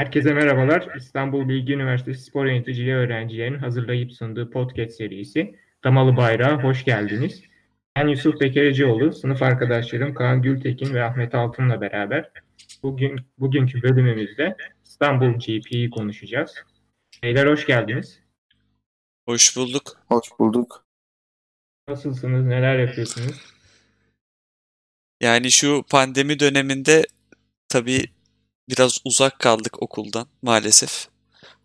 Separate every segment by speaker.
Speaker 1: Herkese merhabalar. İstanbul Bilgi Üniversitesi Spor Yöneticiliği öğrencilerinin hazırlayıp sunduğu podcast serisi Damalı Bayrağı hoş geldiniz. Ben Yusuf Bekericioğlu, sınıf arkadaşlarım Kaan Gültekin ve Ahmet Altın'la beraber bugün bugünkü bölümümüzde İstanbul GP'yi konuşacağız. Beyler hoş geldiniz.
Speaker 2: Hoş bulduk.
Speaker 3: Hoş bulduk.
Speaker 1: Nasılsınız? Neler yapıyorsunuz?
Speaker 2: Yani şu pandemi döneminde tabii biraz uzak kaldık okuldan maalesef.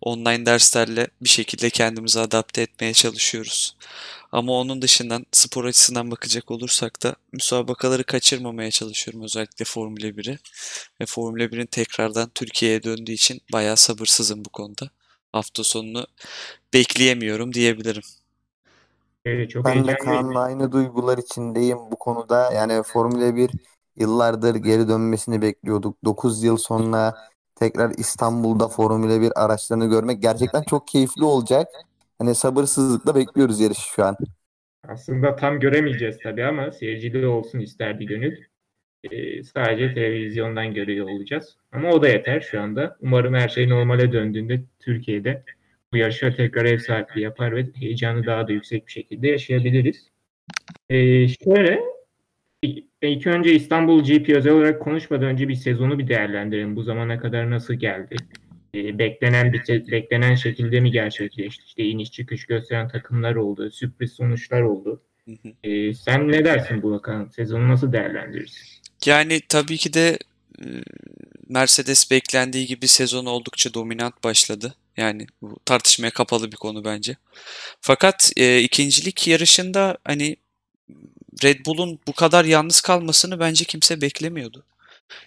Speaker 2: Online derslerle bir şekilde kendimizi adapte etmeye çalışıyoruz. Ama onun dışından spor açısından bakacak olursak da müsabakaları kaçırmamaya çalışıyorum özellikle Formula 1'i. Ve Formula 1'in tekrardan Türkiye'ye döndüğü için bayağı sabırsızım bu konuda. Hafta sonunu bekleyemiyorum diyebilirim.
Speaker 1: Evet, çok
Speaker 3: Ben de. Kaan'la aynı duygular içindeyim bu konuda. Yani Formula 1 yıllardır geri dönmesini bekliyorduk. 9 yıl sonra tekrar İstanbul'da Formula 1 araçlarını görmek gerçekten çok keyifli olacak. Hani sabırsızlıkla bekliyoruz yarışı şu an.
Speaker 1: Aslında tam göremeyeceğiz tabii ama seyircili olsun isterdi gönül. Ee, sadece televizyondan görüyor olacağız. Ama o da yeter şu anda. Umarım her şey normale döndüğünde Türkiye'de bu yarışa tekrar ev sahipliği yapar ve heyecanı daha da yüksek bir şekilde yaşayabiliriz. Ee, şöyle ilk önce İstanbul GP özel olarak konuşmadan önce bir sezonu bir değerlendirelim. Bu zamana kadar nasıl geldi? Ee, beklenen bir beklenen şekilde mi gerçekleşti? İşte iniş çıkış gösteren takımlar oldu, sürpriz sonuçlar oldu. Ee, sen ne dersin bu bakalım? Sezonu nasıl değerlendirirsin?
Speaker 2: Yani tabii ki de e, Mercedes beklendiği gibi sezon oldukça dominant başladı. Yani bu tartışmaya kapalı bir konu bence. Fakat e, ikincilik yarışında hani Red Bull'un bu kadar yalnız kalmasını bence kimse beklemiyordu.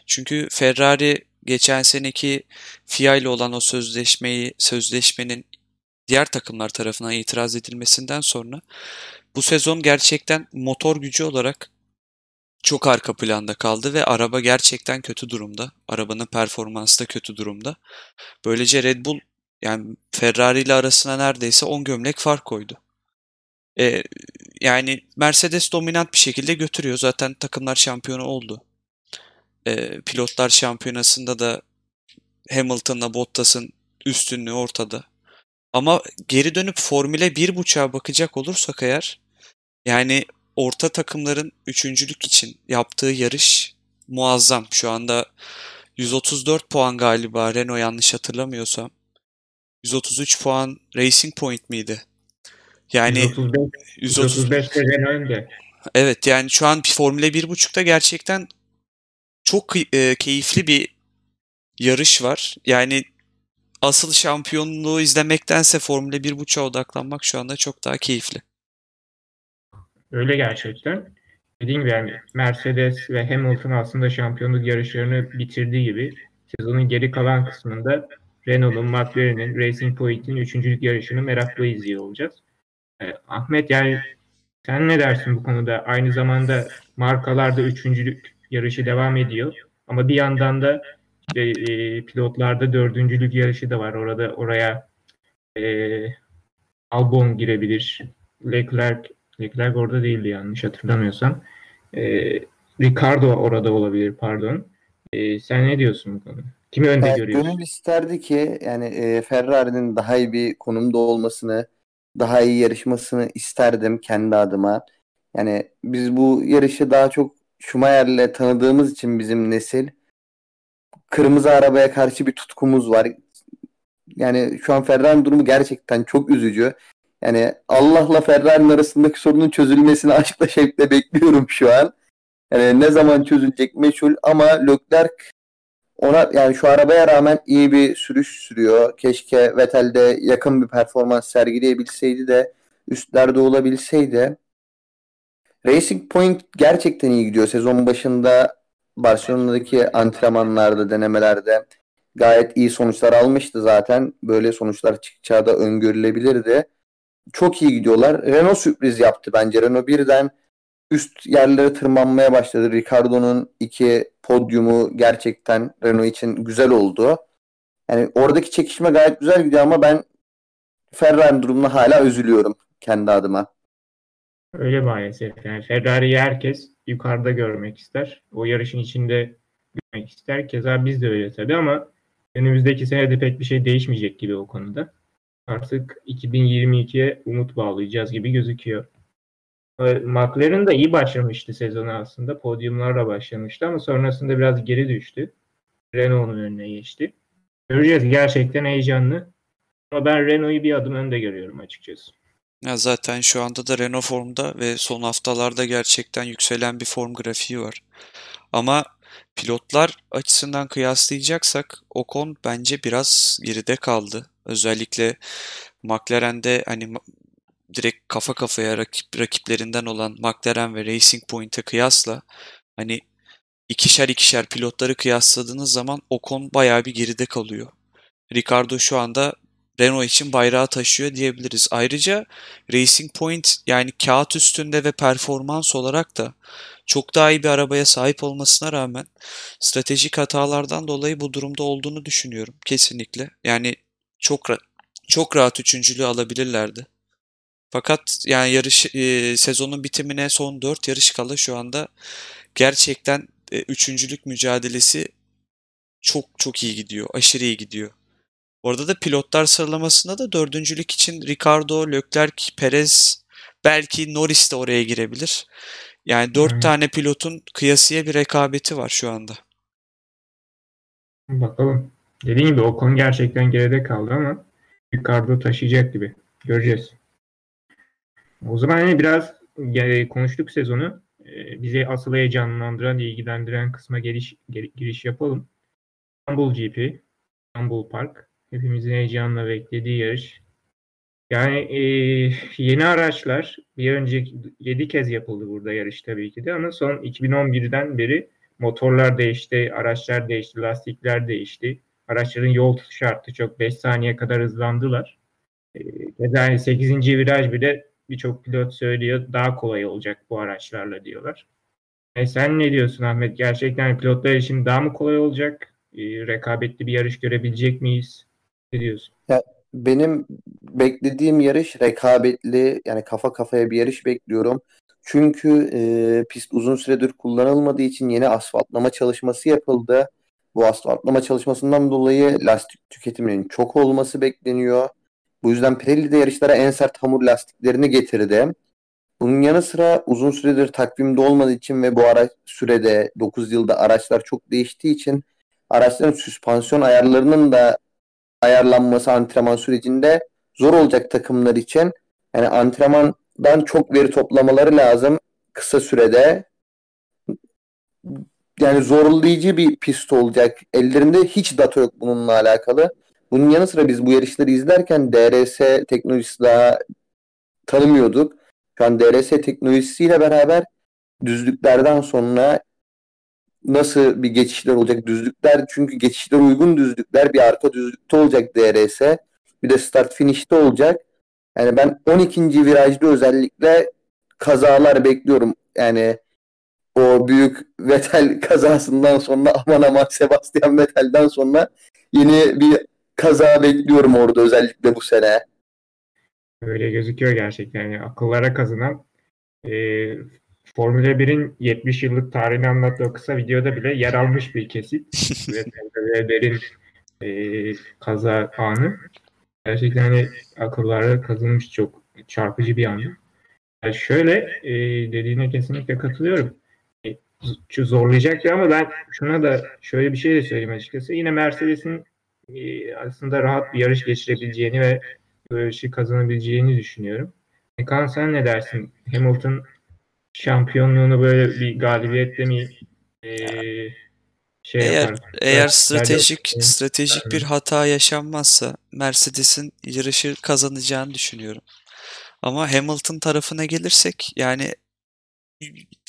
Speaker 2: Çünkü Ferrari geçen seneki FIA ile olan o sözleşmeyi sözleşmenin diğer takımlar tarafından itiraz edilmesinden sonra bu sezon gerçekten motor gücü olarak çok arka planda kaldı ve araba gerçekten kötü durumda. Arabanın performansı da kötü durumda. Böylece Red Bull yani Ferrari ile arasına neredeyse 10 gömlek fark koydu. Ee, yani Mercedes dominant bir şekilde götürüyor. Zaten takımlar şampiyonu oldu. Ee, pilotlar şampiyonasında da Hamilton'la Bottas'ın üstünlüğü ortada. Ama geri dönüp Formula 1.5'a bakacak olursak eğer yani orta takımların üçüncülük için yaptığı yarış muazzam. Şu anda 134 puan galiba Renault yanlış hatırlamıyorsam. 133 puan Racing Point miydi? Yani
Speaker 1: 135,
Speaker 2: 130
Speaker 1: 135 de Renault önde.
Speaker 2: Evet yani şu an Formula 1.5'ta gerçekten çok e, keyifli bir yarış var. Yani asıl şampiyonluğu izlemektense Formula 1.5'a odaklanmak şu anda çok daha keyifli.
Speaker 1: Öyle gerçekten. Dediğim gibi yani Mercedes ve Hamilton aslında şampiyonluk yarışlarını bitirdiği gibi sezonun geri kalan kısmında Renault'un, McLaren'in, Racing Point'in üçüncülük yarışını merakla izliyor olacağız. Ee, Ahmet yani sen ne dersin bu konuda? Aynı zamanda markalarda üçüncülük yarışı devam ediyor. Ama bir yandan da işte, e, pilotlarda dördüncülük yarışı da var. Orada oraya e, Albon girebilir. Leclerc Leclerc orada değildi yanlış hatırlamıyorsam. E, Ricardo orada olabilir pardon. E, sen ne diyorsun bu konuda? Kimi önde
Speaker 3: Evet,
Speaker 1: görüyorsun?
Speaker 3: gönül isterdi ki yani e, Ferrari'nin daha iyi bir konumda olmasını, daha iyi yarışmasını isterdim kendi adıma. Yani biz bu yarışı daha çok Schumacher'le tanıdığımız için bizim nesil kırmızı arabaya karşı bir tutkumuz var. Yani şu an Ferrari'nin durumu gerçekten çok üzücü. Yani Allah'la Ferrari'nin arasındaki sorunun çözülmesini aşkla şevkle bekliyorum şu an. Yani ne zaman çözülecek meçhul ama Leclerc ona yani şu arabaya rağmen iyi bir sürüş sürüyor. Keşke Vettel'de yakın bir performans sergileyebilseydi de üstlerde olabilseydi. Racing Point gerçekten iyi gidiyor. Sezon başında Barcelona'daki antrenmanlarda, denemelerde gayet iyi sonuçlar almıştı zaten. Böyle sonuçlar çıkacağı da öngörülebilirdi. Çok iyi gidiyorlar. Renault sürpriz yaptı bence. Renault birden üst yerlere tırmanmaya başladı. Ricardo'nun iki podyumu gerçekten Renault için güzel oldu. Yani oradaki çekişme gayet güzel gidiyor ama ben Ferrari durumuna hala üzülüyorum kendi adıma.
Speaker 1: Öyle maalesef. Yani Ferrari'yi herkes yukarıda görmek ister. O yarışın içinde görmek ister. Keza biz de öyle tabii ama önümüzdeki senede pek bir şey değişmeyecek gibi o konuda. Artık 2022'ye umut bağlayacağız gibi gözüküyor. McLaren da iyi başlamıştı sezonu aslında. Podyumlarla başlamıştı ama sonrasında biraz geri düştü. Renault'un önüne geçti. Göreceğiz. Gerçekten heyecanlı. Ama ben Renault'u bir adım önde görüyorum açıkçası.
Speaker 2: Ya zaten şu anda da Renault formda ve son haftalarda gerçekten yükselen bir form grafiği var. Ama pilotlar açısından kıyaslayacaksak Ocon bence biraz geride kaldı. Özellikle McLaren'de hani direkt kafa kafaya rakip, rakiplerinden olan McLaren ve Racing Point'e kıyasla hani ikişer ikişer pilotları kıyasladığınız zaman Ocon bayağı bir geride kalıyor. Ricardo şu anda Renault için bayrağı taşıyor diyebiliriz. Ayrıca Racing Point yani kağıt üstünde ve performans olarak da çok daha iyi bir arabaya sahip olmasına rağmen stratejik hatalardan dolayı bu durumda olduğunu düşünüyorum kesinlikle. Yani çok çok rahat üçüncülüğü alabilirlerdi. Fakat yani yarış e, sezonun bitimine son 4 yarış kala şu anda gerçekten e, üçüncülük mücadelesi çok çok iyi gidiyor. Aşırı iyi gidiyor. Orada da pilotlar sıralamasında da dördüncülük için Ricardo, Leclerc, Perez, belki Norris de oraya girebilir. Yani dört hmm. tane pilotun kıyasıya bir rekabeti var şu anda.
Speaker 1: Bakalım. Dediğim gibi o konu gerçekten geride kaldı ama Ricardo taşıyacak gibi. Göreceğiz. O zaman hani biraz konuştuk sezonu. Ee, bizi asıl heyecanlandıran, ilgilendiren kısma giriş, giriş yapalım. İstanbul GP, İstanbul Park. Hepimizin heyecanla beklediği yarış. Yani e, yeni araçlar bir önceki 7 kez yapıldı burada yarış tabii ki de ama son 2011'den beri motorlar değişti, araçlar değişti, lastikler değişti. Araçların yol tutuşu arttı. Çok 5 saniye kadar hızlandılar. E, yani 8. viraj bile birçok pilot söylüyor daha kolay olacak bu araçlarla diyorlar. E sen ne diyorsun Ahmet? Gerçekten pilotlar için daha mı kolay olacak? E, rekabetli bir yarış görebilecek miyiz? Ne diyorsun?
Speaker 3: Ya, benim beklediğim yarış rekabetli yani kafa kafaya bir yarış bekliyorum. Çünkü e, pist uzun süredir kullanılmadığı için yeni asfaltlama çalışması yapıldı. Bu asfaltlama çalışmasından dolayı lastik tüketiminin çok olması bekleniyor. Bu yüzden Pirelli de yarışlara en sert hamur lastiklerini getirdi. Bunun yanı sıra uzun süredir takvimde olmadığı için ve bu araç sürede 9 yılda araçlar çok değiştiği için araçların süspansiyon ayarlarının da ayarlanması antrenman sürecinde zor olacak takımlar için. Yani antrenmandan çok veri toplamaları lazım kısa sürede. Yani zorlayıcı bir pist olacak. Ellerinde hiç data yok bununla alakalı. Bunun yanı sıra biz bu yarışları izlerken DRS teknolojisi daha tanımıyorduk. Şu an DRS teknolojisiyle beraber düzlüklerden sonra nasıl bir geçişler olacak düzlükler çünkü geçişler uygun düzlükler bir arka düzlükte olacak DRS bir de start finish'te olacak. Yani ben 12. virajda özellikle kazalar bekliyorum. Yani o büyük Vettel kazasından sonra aman aman Sebastian Vettel'den sonra yeni bir kaza bekliyorum orada özellikle bu sene.
Speaker 1: Öyle gözüküyor gerçekten. Yani akıllara kazanan e, Formula 1'in 70 yıllık tarihini anlattığı kısa videoda bile yer almış bir kesit. Weber'in e, kaza anı. Gerçekten hani akıllara kazınmış çok çarpıcı bir an. Yani şöyle e, dediğine kesinlikle katılıyorum. E, zorlayacak ama ben şuna da şöyle bir şey de söyleyeyim açıkçası. Yine Mercedes'in aslında rahat bir yarış geçirebileceğini ve yarışı kazanabileceğini düşünüyorum. Kaan sen ne dersin? Hamilton şampiyonluğunu böyle bir galibiyetle mi e,
Speaker 2: şey eğer yapar? eğer stratejik yani, stratejik bir hata yaşanmazsa Mercedes'in yarışı kazanacağını düşünüyorum. Ama Hamilton tarafına gelirsek yani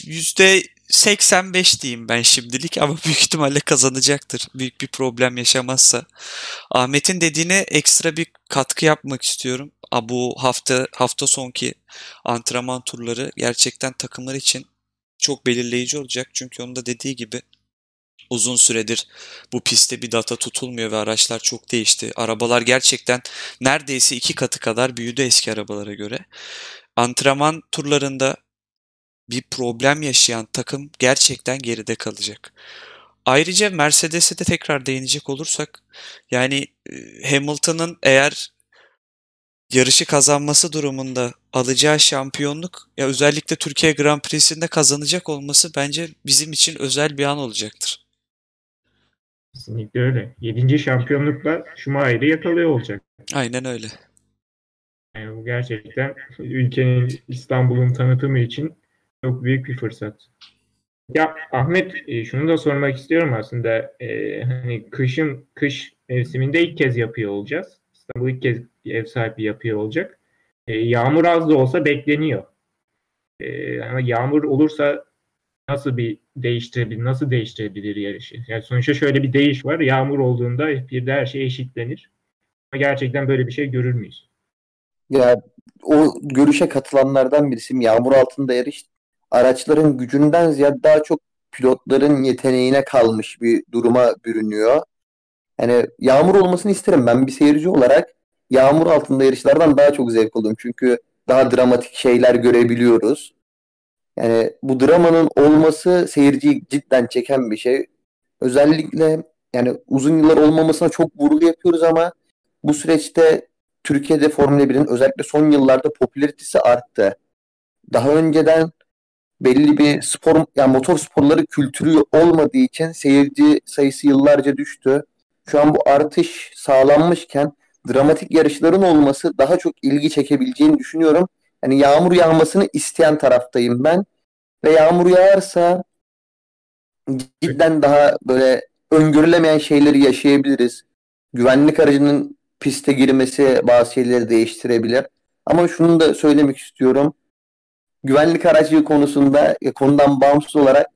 Speaker 2: yüzde 85 diyeyim ben şimdilik ama büyük ihtimalle kazanacaktır. Büyük bir problem yaşamazsa. Ahmet'in dediğine ekstra bir katkı yapmak istiyorum. Bu hafta hafta sonki antrenman turları gerçekten takımlar için çok belirleyici olacak. Çünkü onun da dediği gibi uzun süredir bu pistte bir data tutulmuyor ve araçlar çok değişti. Arabalar gerçekten neredeyse iki katı kadar büyüdü eski arabalara göre. Antrenman turlarında bir problem yaşayan takım gerçekten geride kalacak. ayrıca Mercedes'e de tekrar değinecek olursak yani e, Hamilton'ın eğer yarışı kazanması durumunda alacağı şampiyonluk ya özellikle Türkiye Grand Prix'sinde kazanacak olması bence bizim için özel bir an olacaktır.
Speaker 1: Kesinlikle öyle. Yedinci şampiyonlukla Schumacher'i yakalıyor olacak.
Speaker 2: Aynen öyle.
Speaker 1: Yani bu gerçekten ülkenin İstanbul'un tanıtımı için çok büyük bir fırsat. Ya Ahmet e, şunu da sormak istiyorum aslında. E, hani kışın kış mevsiminde ilk kez yapıyor olacağız. İstanbul ilk kez ev sahipliği yapıyor olacak. E, yağmur az da olsa bekleniyor. E, ama yağmur olursa nasıl bir değiştirebilir, nasıl değiştirebilir yarışı? Yani sonuçta şöyle bir değiş var. Yağmur olduğunda bir de her şey eşitlenir. Ama gerçekten böyle bir şey görür müyüz?
Speaker 3: Ya o görüşe katılanlardan birisiyim. Yağmur altında yarış araçların gücünden ziyade daha çok pilotların yeteneğine kalmış bir duruma bürünüyor. Yani yağmur olmasını isterim. Ben bir seyirci olarak yağmur altında yarışlardan daha çok zevk alıyorum. Çünkü daha dramatik şeyler görebiliyoruz. Yani bu dramanın olması seyirciyi cidden çeken bir şey. Özellikle yani uzun yıllar olmamasına çok vurgu yapıyoruz ama bu süreçte Türkiye'de Formula 1'in özellikle son yıllarda popülaritesi arttı. Daha önceden belli bir spor yani motor sporları kültürü olmadığı için seyirci sayısı yıllarca düştü. Şu an bu artış sağlanmışken dramatik yarışların olması daha çok ilgi çekebileceğini düşünüyorum. Yani yağmur yağmasını isteyen taraftayım ben. Ve yağmur yağarsa cidden daha böyle öngörülemeyen şeyleri yaşayabiliriz. Güvenlik aracının piste girmesi bazı şeyleri değiştirebilir. Ama şunu da söylemek istiyorum. Güvenlik aracı konusunda konudan bağımsız olarak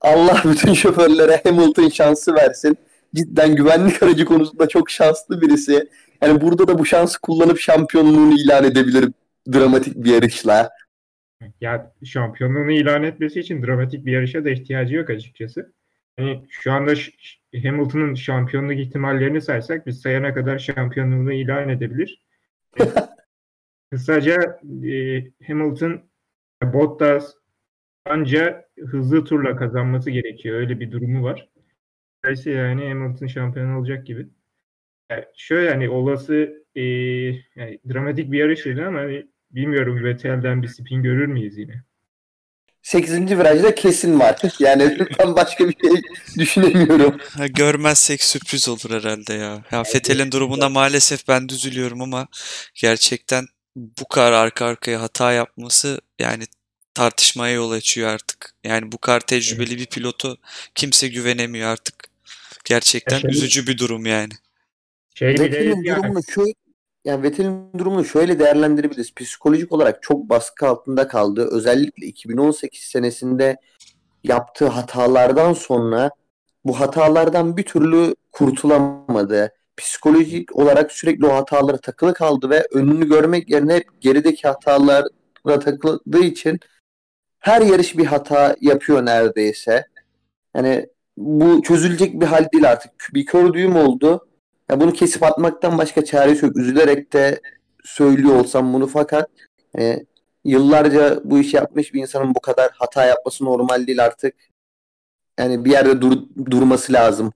Speaker 3: Allah bütün şoförlere Hamilton şansı versin. Cidden güvenlik aracı konusunda çok şanslı birisi. Yani burada da bu şansı kullanıp şampiyonluğunu ilan edebilir dramatik bir yarışla.
Speaker 1: Ya şampiyonluğunu ilan etmesi için dramatik bir yarışa da ihtiyacı yok açıkçası. Yani şu anda Hamilton'ın şampiyonluk ihtimallerini saysak biz sayana kadar şampiyonluğunu ilan edebilir. Kısaca e, Hamilton Bottas anca hızlı turla kazanması gerekiyor. Öyle bir durumu var. Dolayısıyla yani Hamilton şampiyon olacak gibi. Yani şöyle hani olası e, yani dramatik bir yarışıydı ama hani bilmiyorum Vettel'den bir spin görür müyüz yine?
Speaker 3: 8. virajda kesin var. Yani ben başka bir şey düşünemiyorum.
Speaker 2: Ha, görmezsek sürpriz olur herhalde ya. Ya Fethel'in durumuna maalesef ben düzülüyorum ama gerçekten bu kadar arka arkaya hata yapması yani tartışmaya yol açıyor artık. Yani bu kadar tecrübeli bir pilotu kimse güvenemiyor artık. Gerçekten
Speaker 1: şey,
Speaker 2: üzücü bir durum yani.
Speaker 1: Şey
Speaker 3: Vettel'in durumunu şöyle yani Vettel'in durumunu şöyle değerlendirebiliriz. Psikolojik olarak çok baskı altında kaldı. Özellikle 2018 senesinde yaptığı hatalardan sonra bu hatalardan bir türlü kurtulamadı. Psikolojik olarak sürekli o hatalara takılı kaldı ve önünü görmek yerine hep gerideki hatalara takıldığı için her yarış bir hata yapıyor neredeyse. Yani bu çözülecek bir hal değil artık. Bir kör düğüm oldu. Ya bunu kesip atmaktan başka çaresi yok. Üzülerek de söylüyor olsam bunu fakat e, yıllarca bu işi yapmış bir insanın bu kadar hata yapması normal değil artık. Yani bir yerde dur, durması lazım.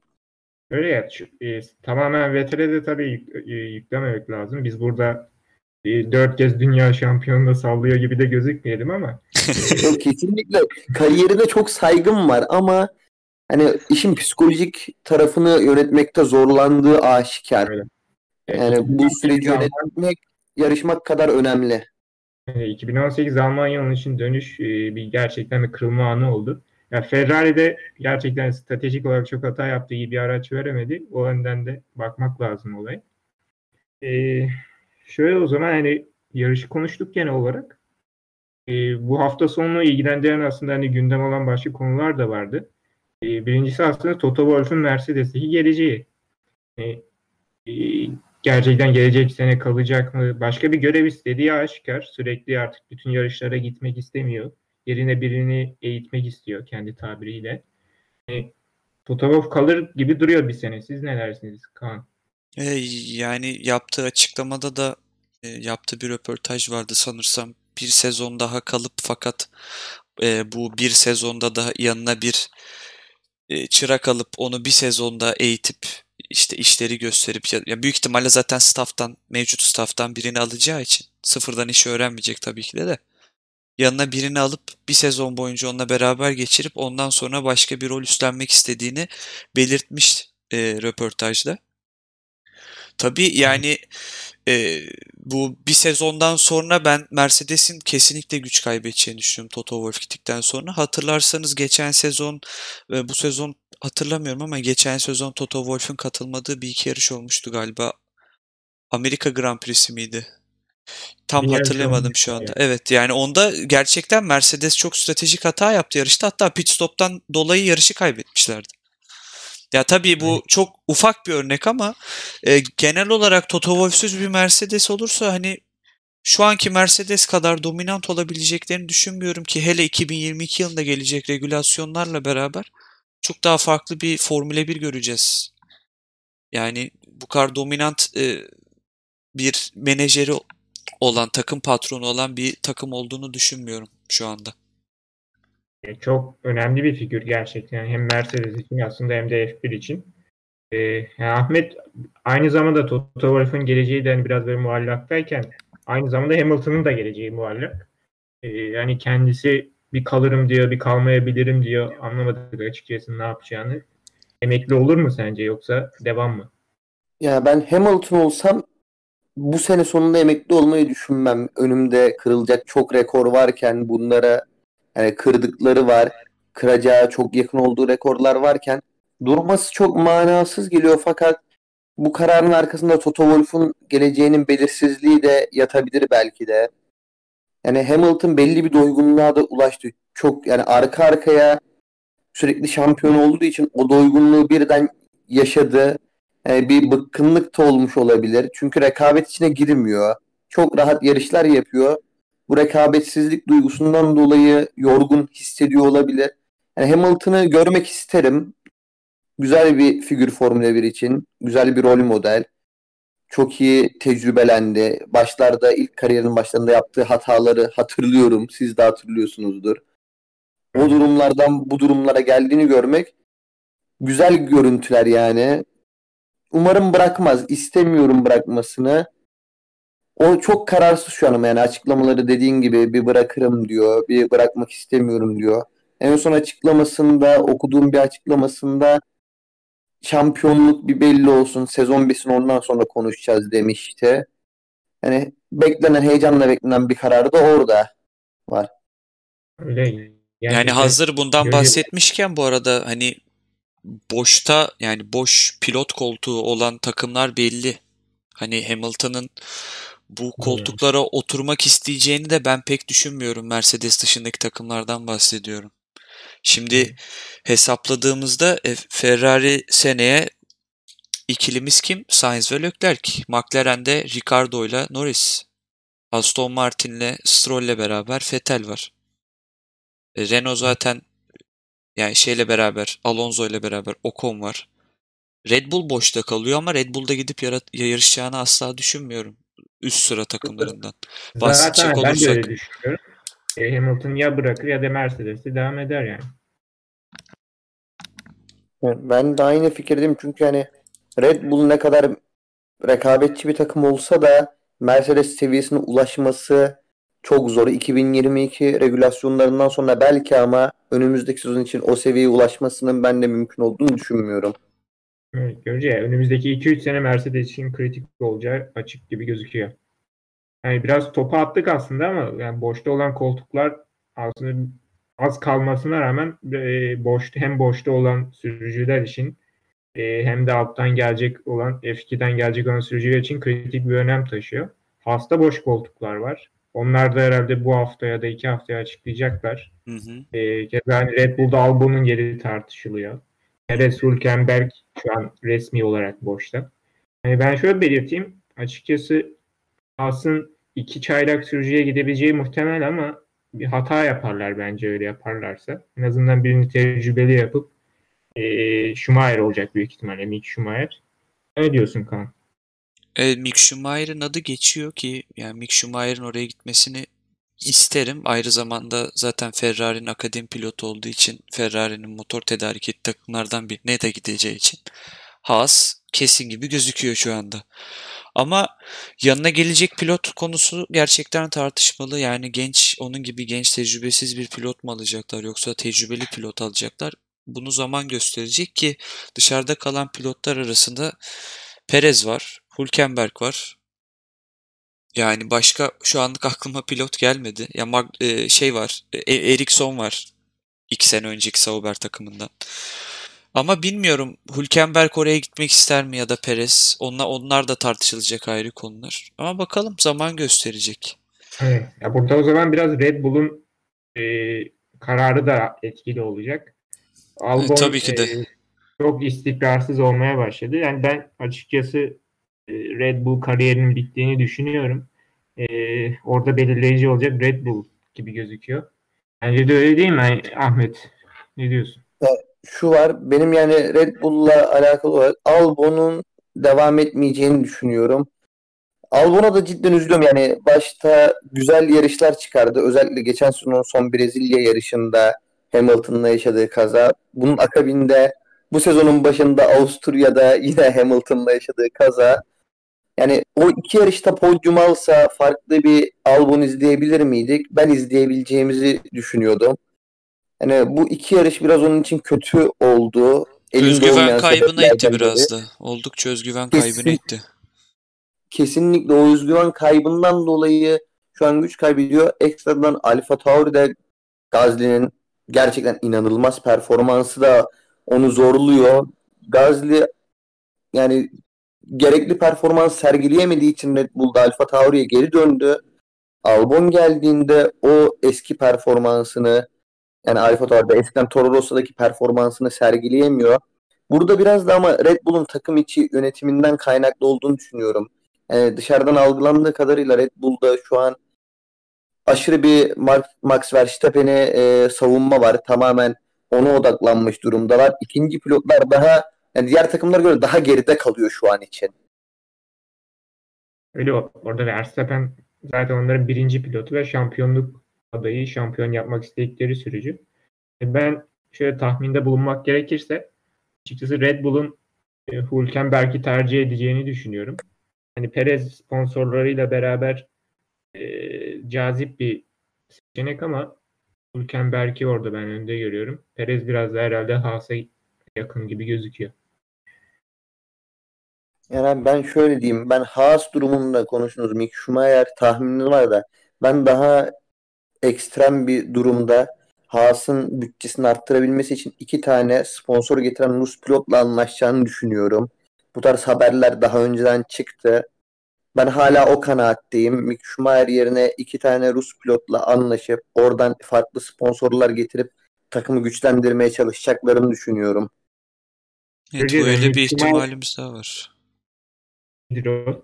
Speaker 1: Öyle ya. E, tamamen Vettel'e de tabii yük, e, yüklememek lazım. Biz burada e, dört kez dünya şampiyonunda sallıyor gibi de gözükmeyelim ama.
Speaker 3: Yok kesinlikle. Kariyerine çok saygım var ama hani işin psikolojik tarafını yönetmekte zorlandığı aşikar.
Speaker 1: Öyle.
Speaker 3: Yani bu süreci yönetmek yarışmak kadar önemli.
Speaker 1: 2018 Almanya için dönüş bir gerçekten bir kırılma anı oldu. Yani Ferrari'de gerçekten stratejik olarak çok hata yaptı, iyi bir araç veremedi. O önden de bakmak lazım olay. Ee, şöyle o zaman hani yarışı konuştuk genel olarak. Ee, bu hafta sonu ilgilendiren aslında hani gündem olan başka konular da vardı. Ee, birincisi aslında Toto Wolff'un Mercedes'teki geleceği. Ee, e, gerçekten gelecek sene kalacak mı? Başka bir görev istediği aşikar. Sürekli artık bütün yarışlara gitmek istemiyor. Yerine birini eğitmek istiyor kendi tabiriyle. Toto Wolff kalır gibi duruyor bir sene. Siz ne dersiniz Kaan?
Speaker 2: E, yani yaptığı açıklamada da e, yaptığı bir röportaj vardı sanırsam. Bir sezon daha kalıp fakat e, bu bir sezonda da yanına bir e, çırak alıp onu bir sezonda eğitip işte işleri gösterip ya büyük ihtimalle zaten staff'tan mevcut staff'tan birini alacağı için sıfırdan işi öğrenmeyecek tabii ki de de yanına birini alıp bir sezon boyunca onunla beraber geçirip ondan sonra başka bir rol üstlenmek istediğini belirtmiş e, röportajda. Tabii yani e, bu bir sezondan sonra ben Mercedes'in kesinlikle güç kaybedeceğini düşünüyorum Toto Wolff gittikten sonra. Hatırlarsanız geçen sezon ve bu sezon hatırlamıyorum ama geçen sezon Toto Wolff'un katılmadığı bir iki yarış olmuştu galiba. Amerika Grand Prix'si miydi? Tam hatırlayamadım
Speaker 1: olmuştu
Speaker 2: şu anda. Evet yani onda gerçekten Mercedes çok stratejik hata yaptı yarışta. Hatta pit stop'tan dolayı yarışı kaybetmişlerdi. Ya tabii bu
Speaker 1: Evet.
Speaker 2: çok ufak bir örnek ama e, genel olarak Toto Wolff'süz bir Mercedes olursa hani şu anki Mercedes kadar dominant olabileceklerini düşünmüyorum ki hele 2022 yılında gelecek regülasyonlarla beraber çok daha farklı bir Formula 1 göreceğiz. Yani bu kadar dominant e, bir menajeri olan, takım patronu olan bir takım olduğunu düşünmüyorum şu anda.
Speaker 1: E, Çok önemli bir figür gerçekten hem Mercedes için aslında hem de F1 için. E, yani Ahmet aynı zamanda Toto Wolff'un geleceği de hani biraz böyle muallaktayken aynı zamanda Hamilton'ın da geleceği muallak. E, yani kendisi bir kalırım diyor, bir kalmayabilirim diyor. Anlamadık açıkçası ne yapacağını. Emekli olur mu sence yoksa devam mı?
Speaker 3: Ya ben Hamilton olsam bu sene sonunda emekli olmayı düşünmem. Önümde kırılacak çok rekor varken bunlara yani kırdıkları var. Kıracağı çok yakın olduğu rekorlar varken durması çok manasız geliyor fakat bu kararın arkasında Toto Wolff'un geleceğinin belirsizliği de yatabilir belki de. Yani Hamilton belli bir doygunluğa da ulaştı. Çok yani arka arkaya sürekli şampiyon olduğu için o doygunluğu birden yaşadı. Yani bir bıkkınlık da olmuş olabilir. Çünkü rekabet içine girmiyor. Çok rahat yarışlar yapıyor. Bu rekabetsizlik duygusundan dolayı yorgun hissediyor olabilir. Yani Hamilton'ı görmek isterim. Güzel bir figür Formula 1 için. Güzel bir rol model. Çok iyi tecrübelendi. Başlarda ilk kariyerinin başlarında yaptığı hataları hatırlıyorum. Siz de hatırlıyorsunuzdur. O durumlardan bu durumlara geldiğini görmek güzel görüntüler yani. Umarım bırakmaz. İstemiyorum bırakmasını. O çok kararsız şu an ama yani açıklamaları dediğin gibi bir bırakırım diyor. Bir bırakmak istemiyorum diyor. En son açıklamasında okuduğum bir açıklamasında şampiyonluk bir belli olsun. Sezon bitsin ondan sonra konuşacağız demişti. Yani beklenen heyecanla beklenen bir karar da orada var.
Speaker 1: Öyle.
Speaker 2: Yani
Speaker 1: Gerçekten
Speaker 2: hazır bundan bahsetmişken bu arada hani boşta yani boş pilot koltuğu olan takımlar belli. Hani Hamilton'ın bu koltuklara oturmak isteyeceğini de ben pek düşünmüyorum. Mercedes dışındaki takımlardan bahsediyorum. Şimdi hesapladığımızda e, Ferrari seneye ikilimiz kim? Sainz ve Leclerc. McLaren'de Ricardo ile Norris. Aston Martin'le Stroll'le beraber Vettel var. E, Renault zaten yani şeyle beraber Alonso ile beraber Ocon var. Red Bull boşta kalıyor ama Red Bull'da gidip yara- yarışacağını asla düşünmüyorum. Üst sıra takımlarından. bahsedecek
Speaker 1: Zaten ben de öyle düşünüyorum. E, Hamilton ya bırakır ya da Mercedes'te devam eder yani.
Speaker 3: Ben de aynı fikirdeyim çünkü hani Red Bull ne kadar rekabetçi bir takım olsa da Mercedes seviyesine ulaşması çok zor. 2022 regülasyonlarından sonra belki ama önümüzdeki sezon için o seviyeye ulaşmasının ben de mümkün olduğunu düşünmüyorum.
Speaker 1: Evet, göreceğiz. Önümüzdeki 2-3 sene Mercedes için kritik olacağı açık gibi gözüküyor. Yani biraz topa attık aslında ama yani boşta olan koltuklar aslında az kalmasına rağmen e, boşta hem boşta olan sürücüler için e, hem de alttan gelecek olan F2'den gelecek olan sürücüler için kritik bir önem taşıyor. Hasta boş koltuklar var. Onlar da herhalde bu hafta ya da iki haftaya açıklayacaklar.
Speaker 2: Hı hı.
Speaker 1: E, keza hani Red Bull'da Albon'un yeri tartışılıyor. Perez, Hülkenberg şu an resmi olarak boşta. Yani ben şöyle belirteyim. Açıkçası Haas'ın iki çaylak sürücüye gidebileceği muhtemel ama bir hata yaparlar bence öyle yaparlarsa. En azından birini tecrübeli yapıp e, Schumacher olacak büyük ihtimalle. Mick Schumacher. Ne diyorsun Kaan?
Speaker 2: E, Mick Schumacher'ın adı geçiyor ki yani Mick Schumacher'ın oraya gitmesini isterim. Ayrı zamanda zaten Ferrari'nin akademi pilotu olduğu için Ferrari'nin motor tedarik ettiği takımlardan birine de gideceği için Haas kesin gibi gözüküyor şu anda. Ama yanına gelecek pilot konusu gerçekten tartışmalı. Yani genç, onun gibi genç tecrübesiz bir pilot mu alacaklar yoksa tecrübeli pilot alacaklar? Bunu zaman gösterecek ki dışarıda kalan pilotlar arasında Perez var, Hülkenberg var. Yani başka şu anlık aklıma pilot gelmedi. Ya Mag- e, şey var, e- Ericsson var. İki sene önceki Sauber takımından. Ama bilmiyorum Hülkenberg oraya gitmek ister mi ya da Perez. Onlar, onlar da tartışılacak ayrı konular. Ama bakalım zaman gösterecek.
Speaker 1: Evet. Ya burada o zaman biraz Red Bull'un e, kararı da etkili olacak. Albon
Speaker 2: E, tabii ki de.
Speaker 1: e, çok istikrarsız olmaya başladı. Yani ben açıkçası e, Red Bull kariyerinin bittiğini düşünüyorum. E, orada belirleyici olacak Red Bull gibi gözüküyor. Bence de öyle değil mi Ahmet? Ne diyorsun?
Speaker 3: Şu var benim yani Red Bull'la alakalı olarak Albon'un devam etmeyeceğini düşünüyorum. Albon'a da cidden üzülüyorum. Yani başta güzel yarışlar çıkardı. Özellikle geçen sezonun son Brezilya yarışında Hamilton'la yaşadığı kaza. Bunun akabinde bu sezonun başında Avusturya'da yine Hamilton'la yaşadığı kaza. Yani o iki yarışta podyum alsa farklı bir Albon izleyebilir miydik? Ben izleyebileceğimizi düşünüyordum. Yani bu iki yarış biraz onun için kötü oldu. Elinde
Speaker 2: Özgüven kaybına itti biraz da. Oldukça özgüven
Speaker 3: Kesin.
Speaker 2: kaybına itti.
Speaker 3: Kesinlikle o özgüven kaybından dolayı şu an güç kaybediyor. Ekstradan Alfa Tauri'de Gazli'nin gerçekten inanılmaz performansı da onu zorluyor. Gazli yani gerekli performans sergileyemediği için Red Bull'da Alfa Tauri'ye geri döndü. Albon geldiğinde o eski performansını yani Alfa Tauri'de eskiden Toro Rosso'daki performansını sergileyemiyor. Burada biraz da ama Red Bull'un takım içi yönetiminden kaynaklı olduğunu düşünüyorum. Yani dışarıdan algılandığı kadarıyla Red Bull'da şu an aşırı bir Max Verstappen'e e, savunma var. Tamamen ona odaklanmış durumdalar. İkinci pilotlar daha yani diğer takımlara göre daha geride kalıyor şu an için.
Speaker 1: Öyle orada Verstappen zaten onların birinci pilotu ve şampiyonluk adayı, şampiyon yapmak istedikleri sürücü. E, Ben şöyle tahminde bulunmak gerekirse açıkçası Red Bull'un e, Hülkenberg'i tercih edeceğini düşünüyorum. Hani Perez sponsorlarıyla beraber e, cazip bir seçenek ama Hülkenberg'i orada ben önde görüyorum. Perez biraz da herhalde Haas'a yakın gibi gözüküyor.
Speaker 3: Yani ben şöyle diyeyim. Ben Haas durumunda konuştunuz. Mick Schumacher tahmini var da ben daha ekstrem bir durumda Haas'ın bütçesini arttırabilmesi için iki tane sponsor getiren Rus pilotla anlaşacağını düşünüyorum. Bu tarz haberler daha önceden çıktı. Ben hala o kanaatteyim. Mick Schumacher yerine iki tane Rus pilotla anlaşıp oradan farklı sponsorlar getirip takımı güçlendirmeye çalışacaklarını düşünüyorum.
Speaker 2: Evet,
Speaker 1: Öyle
Speaker 2: bir
Speaker 1: ihtimal-
Speaker 2: ihtimalimiz daha var.
Speaker 1: Nedir?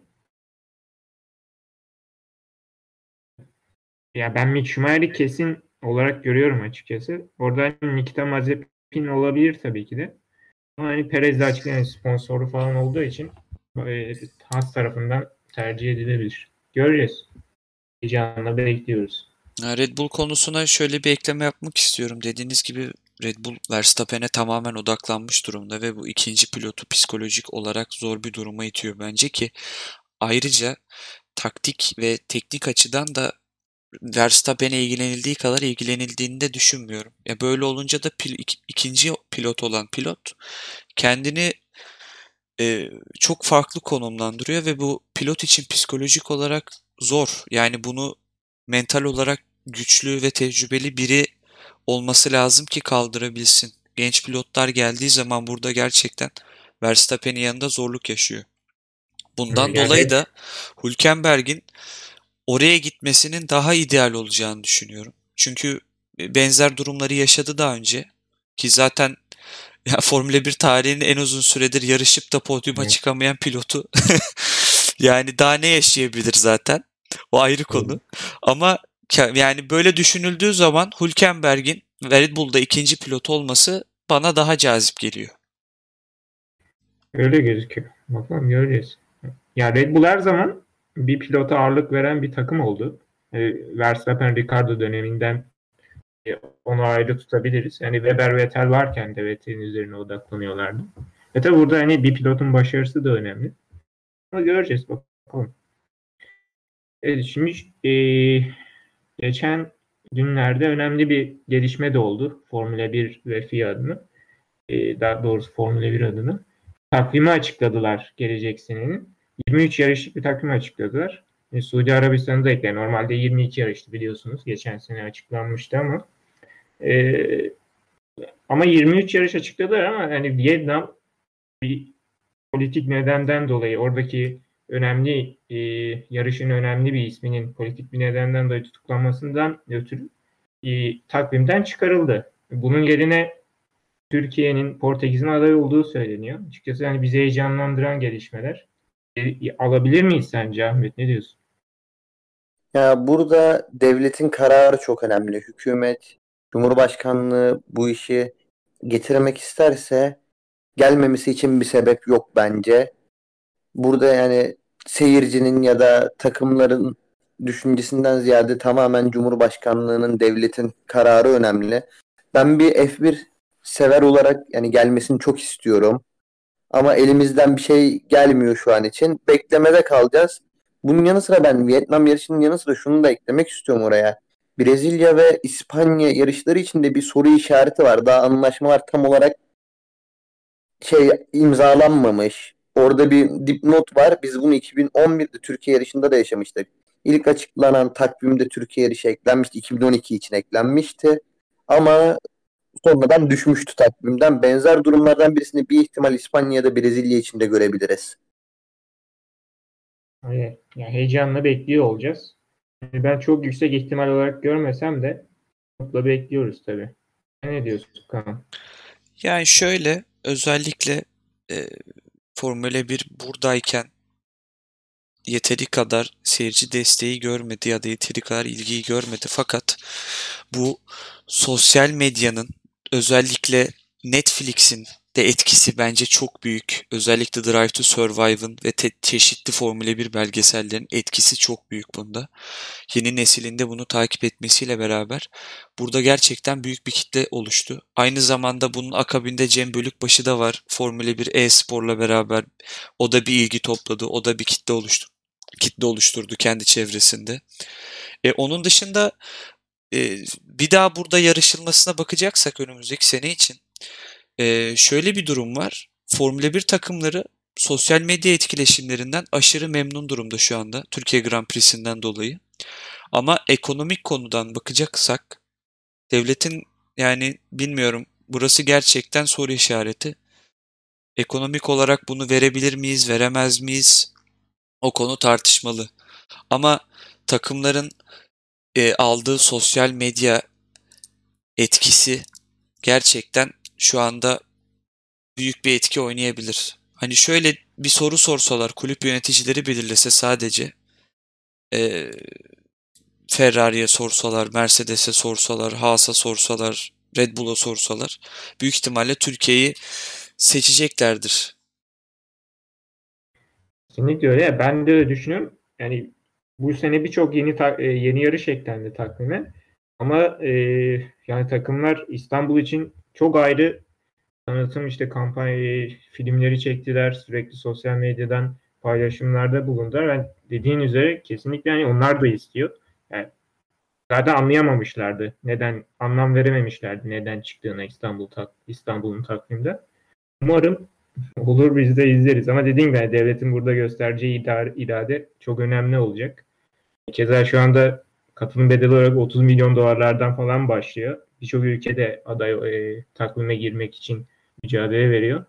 Speaker 1: Ya ben Mick Schumacher'i kesin olarak görüyorum açıkçası. Orada hani Nikita Mazepin olabilir tabii ki de. Ama hani Perez de açıkçası sponsoru falan olduğu için e, Haas tarafından tercih edilebilir. Göreceğiz. Heyecanla bekliyoruz.
Speaker 2: Red Bull konusuna şöyle bir ekleme yapmak istiyorum. Dediğiniz gibi Red Bull Verstappen'e tamamen odaklanmış durumda ve bu ikinci pilotu psikolojik olarak zor bir duruma itiyor bence ki ayrıca taktik ve teknik açıdan da Verstappen'e ilgilenildiği kadar ilgilenildiğini de düşünmüyorum. Ya böyle olunca da pil- ik- ikinci pilot olan pilot kendini e, çok farklı konumlandırıyor ve bu pilot için psikolojik olarak zor. Yani bunu mental olarak güçlü ve tecrübeli biri olması lazım ki kaldırabilsin. Genç pilotlar geldiği zaman burada gerçekten Verstappen'in yanında zorluk yaşıyor. Bundan
Speaker 1: Yani-
Speaker 2: dolayı da Hülkenberg'in oraya gitmesinin daha ideal olacağını düşünüyorum. Çünkü benzer durumları yaşadı daha önce ki zaten ya Formula 1 tarihinin en uzun süredir yarışıp da podyuma
Speaker 1: Evet.
Speaker 2: çıkamayan pilotu. yani daha ne yaşayabilir zaten? O ayrı konu. Ama yani böyle düşünüldüğü zaman Hülkenberg'in Red Bull'da ikinci pilot olması bana daha cazip geliyor.
Speaker 1: Öyle gözüküyor. Bakalım göreceğiz. Ya Red Bull her zaman bir pilota ağırlık veren bir takım oldu. e, Verstappen Ricardo döneminden e, onu ayrı tutabiliriz. Yani Weber Vettel varken de Vettel'in üzerine odaklanıyorlardı. Ve tabi burada hani bir pilotun başarısı da önemli. Ama göreceğiz bakalım. Evet, şimdi e, geçen günlerde önemli bir gelişme de oldu. Formula 1 ve FIA adına. E, daha doğrusu Formula 1 adına. Takvimi açıkladılar gelecek senenin. 23 yarışlık bir takvim açıkladılar. E, Suudi Arabistan'ı da ekler. Normalde 22 yarıştı biliyorsunuz. Geçen sene açıklanmıştı ama e, ama 23 yarış açıkladılar ama hani Vietnam bir politik nedenden dolayı oradaki önemli e, yarışın önemli bir isminin politik bir nedenden dolayı tutuklanmasından ötürü e, takvimden çıkarıldı. Bunun yerine Türkiye'nin Portekiz'in aday olduğu söyleniyor. Açıkçası yani bizi heyecanlandıran gelişmeler. E, alabilir miyiz sence Ahmet? Ne diyorsun?
Speaker 3: Ya burada devletin kararı çok önemli. Hükümet, Cumhurbaşkanlığı bu işi getirmek isterse gelmemesi için bir sebep yok bence. Burada yani seyircinin ya da takımların düşüncesinden ziyade tamamen Cumhurbaşkanlığının, devletin kararı önemli. Ben bir F1 sever olarak yani gelmesini çok istiyorum. Ama elimizden bir şey gelmiyor şu an için. Beklemede kalacağız. Bunun yanı sıra ben Vietnam yarışının yanı sıra şunu da eklemek istiyorum oraya. Brezilya ve İspanya yarışları için de bir soru işareti var. Daha anlaşmalar tam olarak şey imzalanmamış. Orada bir dipnot var. Biz bunu 2011'de Türkiye yarışında da yaşamıştık. İlk açıklanan takvimde Türkiye yarışı eklenmişti. 2012 için eklenmişti. Ama sonradan düşmüştü takvimden. Benzer durumlardan birisini bir ihtimal İspanya ya da Brezilya için de görebiliriz.
Speaker 1: Yani, yani heyecanla bekliyor olacağız. Ben çok yüksek ihtimal olarak görmesem de mutlu bekliyoruz tabii. Ne diyorsun Kaan?
Speaker 2: Yani şöyle özellikle e, Formula 1 buradayken yeteri kadar seyirci desteği görmedi ya da yeteri kadar ilgiyi görmedi. Fakat bu sosyal medyanın özellikle Netflix'in de etkisi bence çok büyük. Özellikle Drive to Survive'ın ve te- çeşitli Formula 1 belgesellerin etkisi çok büyük bunda. Yeni neslinde bunu takip etmesiyle beraber burada gerçekten büyük bir kitle oluştu. Aynı zamanda bunun akabinde Cem Bölükbaşı da var. Formula 1 e-sporla beraber o da bir ilgi topladı. O da bir kitle oluştu kitle oluşturdu kendi çevresinde. E, onun dışında e, bir daha burada yarışılmasına bakacaksak önümüzdeki sene için e, şöyle bir durum var. Formula 1 takımları sosyal medya etkileşimlerinden aşırı memnun durumda şu anda Türkiye Grand Prix'sinden dolayı. Ama ekonomik konudan bakacaksak devletin yani bilmiyorum burası gerçekten soru işareti. Ekonomik olarak bunu verebilir miyiz, veremez miyiz? O konu tartışmalı. Ama takımların e, aldığı sosyal medya etkisi gerçekten şu anda büyük bir etki oynayabilir. Hani şöyle bir soru sorsalar, kulüp yöneticileri belirlese sadece e, Ferrari'ye sorsalar, Mercedes'e sorsalar, Haas'a sorsalar, Red Bull'a sorsalar büyük ihtimalle Türkiye'yi seçeceklerdir.
Speaker 1: Kesinlikle öyle. Ben de düşünüyorum. Yani bu sene birçok yeni ta- yeni yarış eklendi takvime. Ama e, yani takımlar İstanbul için çok ayrı tanıtım işte kampanya filmleri çektiler. Sürekli sosyal medyadan paylaşımlarda bulundular. Yani dediğin üzere kesinlikle yani onlar da istiyor. Yani zaten anlayamamışlardı. Neden anlam verememişlerdi neden çıktığına İstanbul tak, İstanbul'un takvimde. Umarım olur biz de izleriz. Ama dediğim gibi devletin burada göstereceği idare, irade çok önemli olacak. Keza şu anda katılım bedeli olarak 30 milyon dolarlardan falan başlıyor. Birçok ülkede aday e, takvime girmek için mücadele veriyor.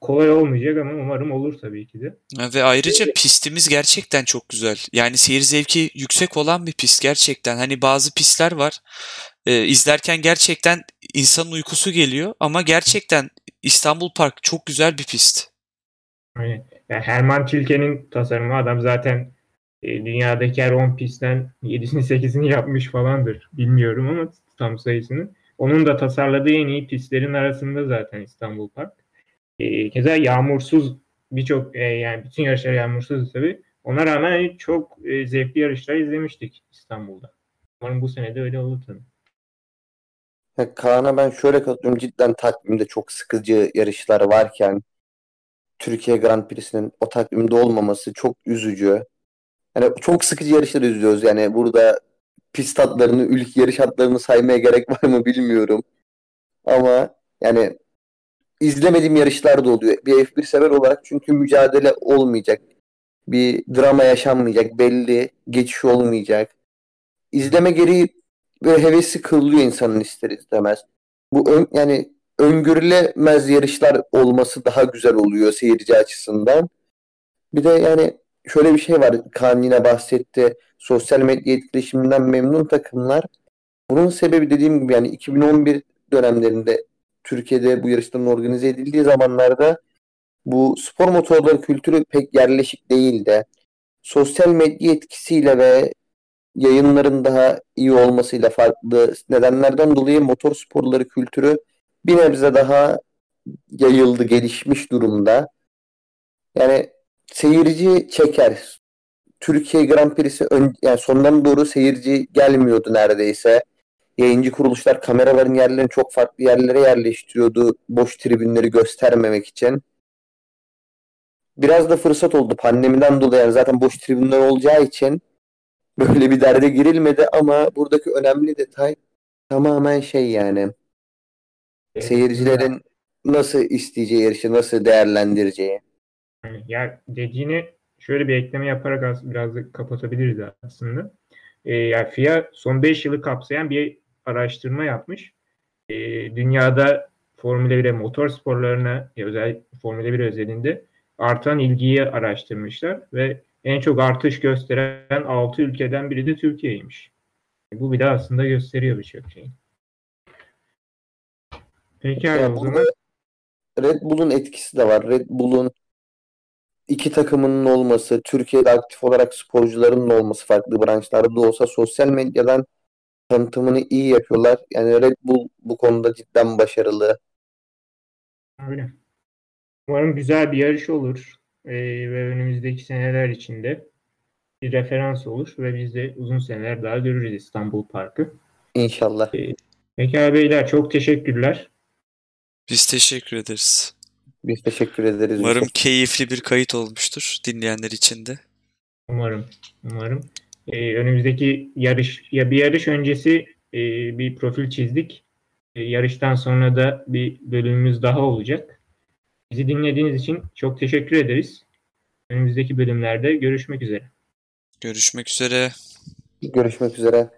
Speaker 1: Kolay olmayacak ama umarım olur tabii ki de.
Speaker 2: Ve ayrıca pistimiz gerçekten çok güzel. Yani seyir zevki yüksek olan bir pist gerçekten. Hani bazı pistler var. E, izlerken gerçekten insanın uykusu geliyor ama gerçekten İstanbul Park çok güzel bir pist.
Speaker 1: Aynen. Yani Herman Tilke'nin tasarımı adam zaten e, dünyadaki her 10 pistten 7'sini 8'ini yapmış falandır. Bilmiyorum ama tam sayısını. Onun da tasarladığı en iyi pistlerin arasında zaten İstanbul Park. E, keza yağmursuz birçok e, yani bütün yarışlar yağmursuz tabii. Ona rağmen hani çok e, zevkli yarışlar izlemiştik İstanbul'da. Umarım bu sene de öyle olur tabii.
Speaker 3: Kaan'a ben şöyle katılıyorum. Cidden takvimde çok sıkıcı yarışlar varken Türkiye Grand Prix'sinin o takvimde olmaması çok üzücü. Yani çok sıkıcı yarışlar izliyoruz. Yani burada pist hatlarını, ülke yarış hatlarını saymaya gerek var mı bilmiyorum. Ama yani izlemediğim yarışlar da oluyor. Bir F1 sever olarak çünkü mücadele olmayacak. Bir drama yaşanmayacak. Belli geçiş olmayacak. İzleme gereği ve hevesi kırılıyor insanın ister istemez. Bu ön, yani öngörülemez yarışlar olması daha güzel oluyor seyirci açısından. Bir de yani şöyle bir şey var. Kaan yine bahsetti. Sosyal medya etkileşiminden memnun takımlar. Bunun sebebi dediğim gibi yani 2011 dönemlerinde Türkiye'de bu yarışların organize edildiği zamanlarda bu spor motorları kültürü pek yerleşik değildi. Sosyal medya etkisiyle ve yayınların daha iyi olmasıyla farklı nedenlerden dolayı motor sporları kültürü bir nebze daha yayıldı, gelişmiş durumda. Yani seyirci çeker. Türkiye Grand Prix'si ön, yani sondan doğru seyirci gelmiyordu neredeyse. Yayıncı kuruluşlar kameraların yerlerini çok farklı yerlere yerleştiriyordu boş tribünleri göstermemek için. Biraz da fırsat oldu pandemiden dolayı yani zaten boş tribünler olacağı için böyle bir derde girilmedi ama buradaki önemli detay tamamen şey yani seyircilerin nasıl isteyeceği yarışı nasıl değerlendireceği.
Speaker 1: Yani ya dediğini şöyle bir ekleme yaparak az, biraz da kapatabiliriz aslında. Ee, yani FIA son 5 yılı kapsayan bir araştırma yapmış. Ee, dünyada Formula 1'e motor sporlarına özel Formula 1 özelinde artan ilgiyi araştırmışlar ve en çok artış gösteren 6 ülkeden biri de Türkiye'ymiş. Bu bir de aslında gösteriyor birçok şeyi. Peki
Speaker 3: Yani
Speaker 1: o zaman
Speaker 3: Red Bull'un etkisi de var. Red Bull'un iki takımının olması, Türkiye'de aktif olarak sporcuların da olması farklı branşlarda da olsa sosyal medyadan tanıtımını iyi yapıyorlar. Yani Red Bull bu konuda cidden başarılı.
Speaker 1: öyle. Umarım güzel bir yarış olur Ee, ve önümüzdeki seneler içinde bir referans olur ve biz de uzun seneler daha görürüz İstanbul Parkı.
Speaker 3: İnşallah.
Speaker 1: Peki abi beyler çok teşekkürler.
Speaker 2: Biz teşekkür ederiz.
Speaker 3: Biz teşekkür ederiz.
Speaker 2: Umarım
Speaker 3: Yusuf.
Speaker 2: keyifli bir kayıt olmuştur dinleyenler için de.
Speaker 1: Umarım. Umarım. Ee, önümüzdeki yarış ya bir yarış öncesi e, bir profil çizdik. E, yarıştan sonra da bir bölümümüz daha olacak. Bizi dinlediğiniz için çok teşekkür ederiz. Önümüzdeki bölümlerde görüşmek üzere.
Speaker 2: Görüşmek üzere.
Speaker 3: Görüşmek üzere.